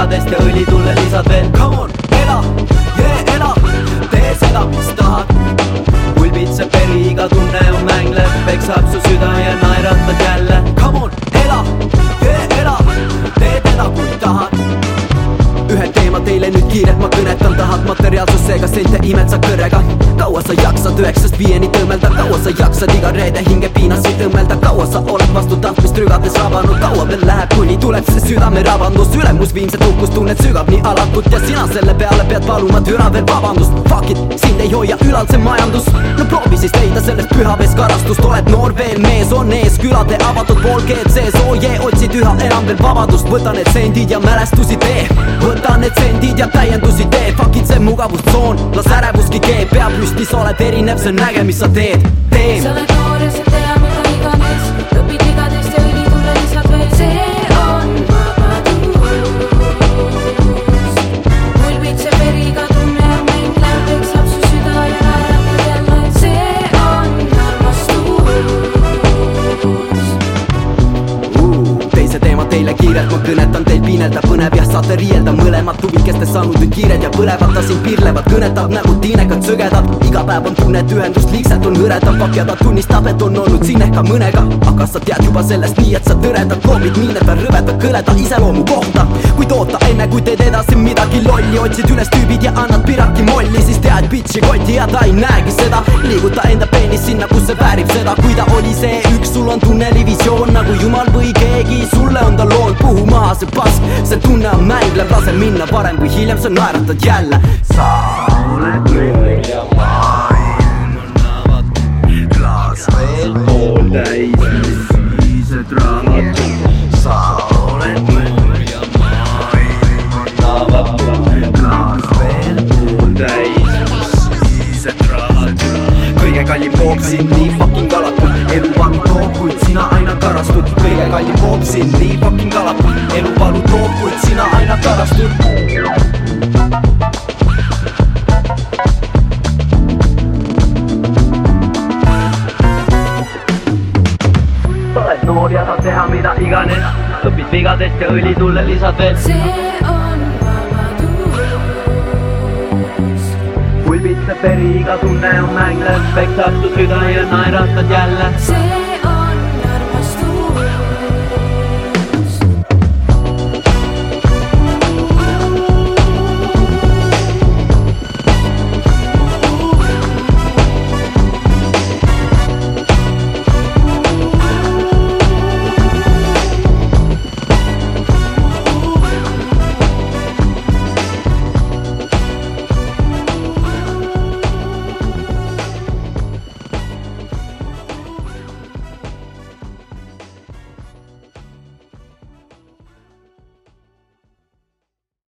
vigadest ja õlitulle lisad veel. Come on, ela, yeah, ela, tee seda, mis tahad. Pulbitseb veri, iga tunne on mängleb, peksab su süda ja naeratad jälle. Come on, ela, yeah, ela, tee teda, kui tahad. Ühe teema teile nüüd kiirelt ma kõnetan, tahad materiaalsust, seega sente imed sa kõrega jaksad üheksast viieni tõmmelda, kaua sa jaksad iga reede hinge piinasid tõmmelda, kaua sa oled vastu tahtmist rügates rabanud, kaua veel läheb, kuni tuleb see südamerabandus, ülemus viimset uhkust tunned sügab nii alatult ja sina selle peale pead paluma türa veel vabandust, fuck it, sind ei hoia ülal see majandus, no proovi siis leida sellest pühavest karastust, oled noor veel mees, on ees külade avatud poolkeed sees, oo jee, otsid üha enam veel vabadust, võta need sendid ja mälestusi tee, võta need sendid ja täiendusi tee, fuck it see mugavustsoon, las ärevuski keeb, pea püsti, sa oled erinev, see on äge, mis sa teed, teen teile kiirelt ma kõnetan teil piinelda põnev jah, saate riielda. Mõlemad tubikestest saanud nüüd kiired ja põlevad ta siin pirlevad, kõnetab nägu tiinekad sögedad iga päev on tunne, et ühendust liigselt on hõredam, pakja ta tunnistab, et on olnud siin ehk ka mõnega. Aga sa tead juba sellest nii, et sa tõredad, kloobid miine ta rõvedad kõleda iseloomu kohta. Kuid oota enne, kui teed edasi midagi lolli, otsid üles tüübid ja annad piraki molli, siis tead bitch'i koti ja ta ei näegi seda. Liiguta enda peenis sinna, kus see väärib seda, kui ta oli see üks, sul on tunnelivisioon nagu jumal või keegi, sulle maha see pask, see tunne on mänglev, lase minna varem või hiljem sa naeratad jälle. sa oled müür ja maailm on avatud, klaas veel pooltäis, ühised raamatud. sa oled müür ja maailm on avatud, klaas veel pooltäis, ühised raamatud. kõige kallim kook sind nii fucking alatud, elu valu toob, kuid sina aina karastud. Kallim kook sind nii fucking alatud, elu valu toob, kuid sina aina karastud. sa oled noor ja saad teha mida iganes, õpid vigadest ja õlitulle lisad veel see on vabadus. pulbitseb veri, iga tunne on mänglev, peksab su süda ja naeratad jälle see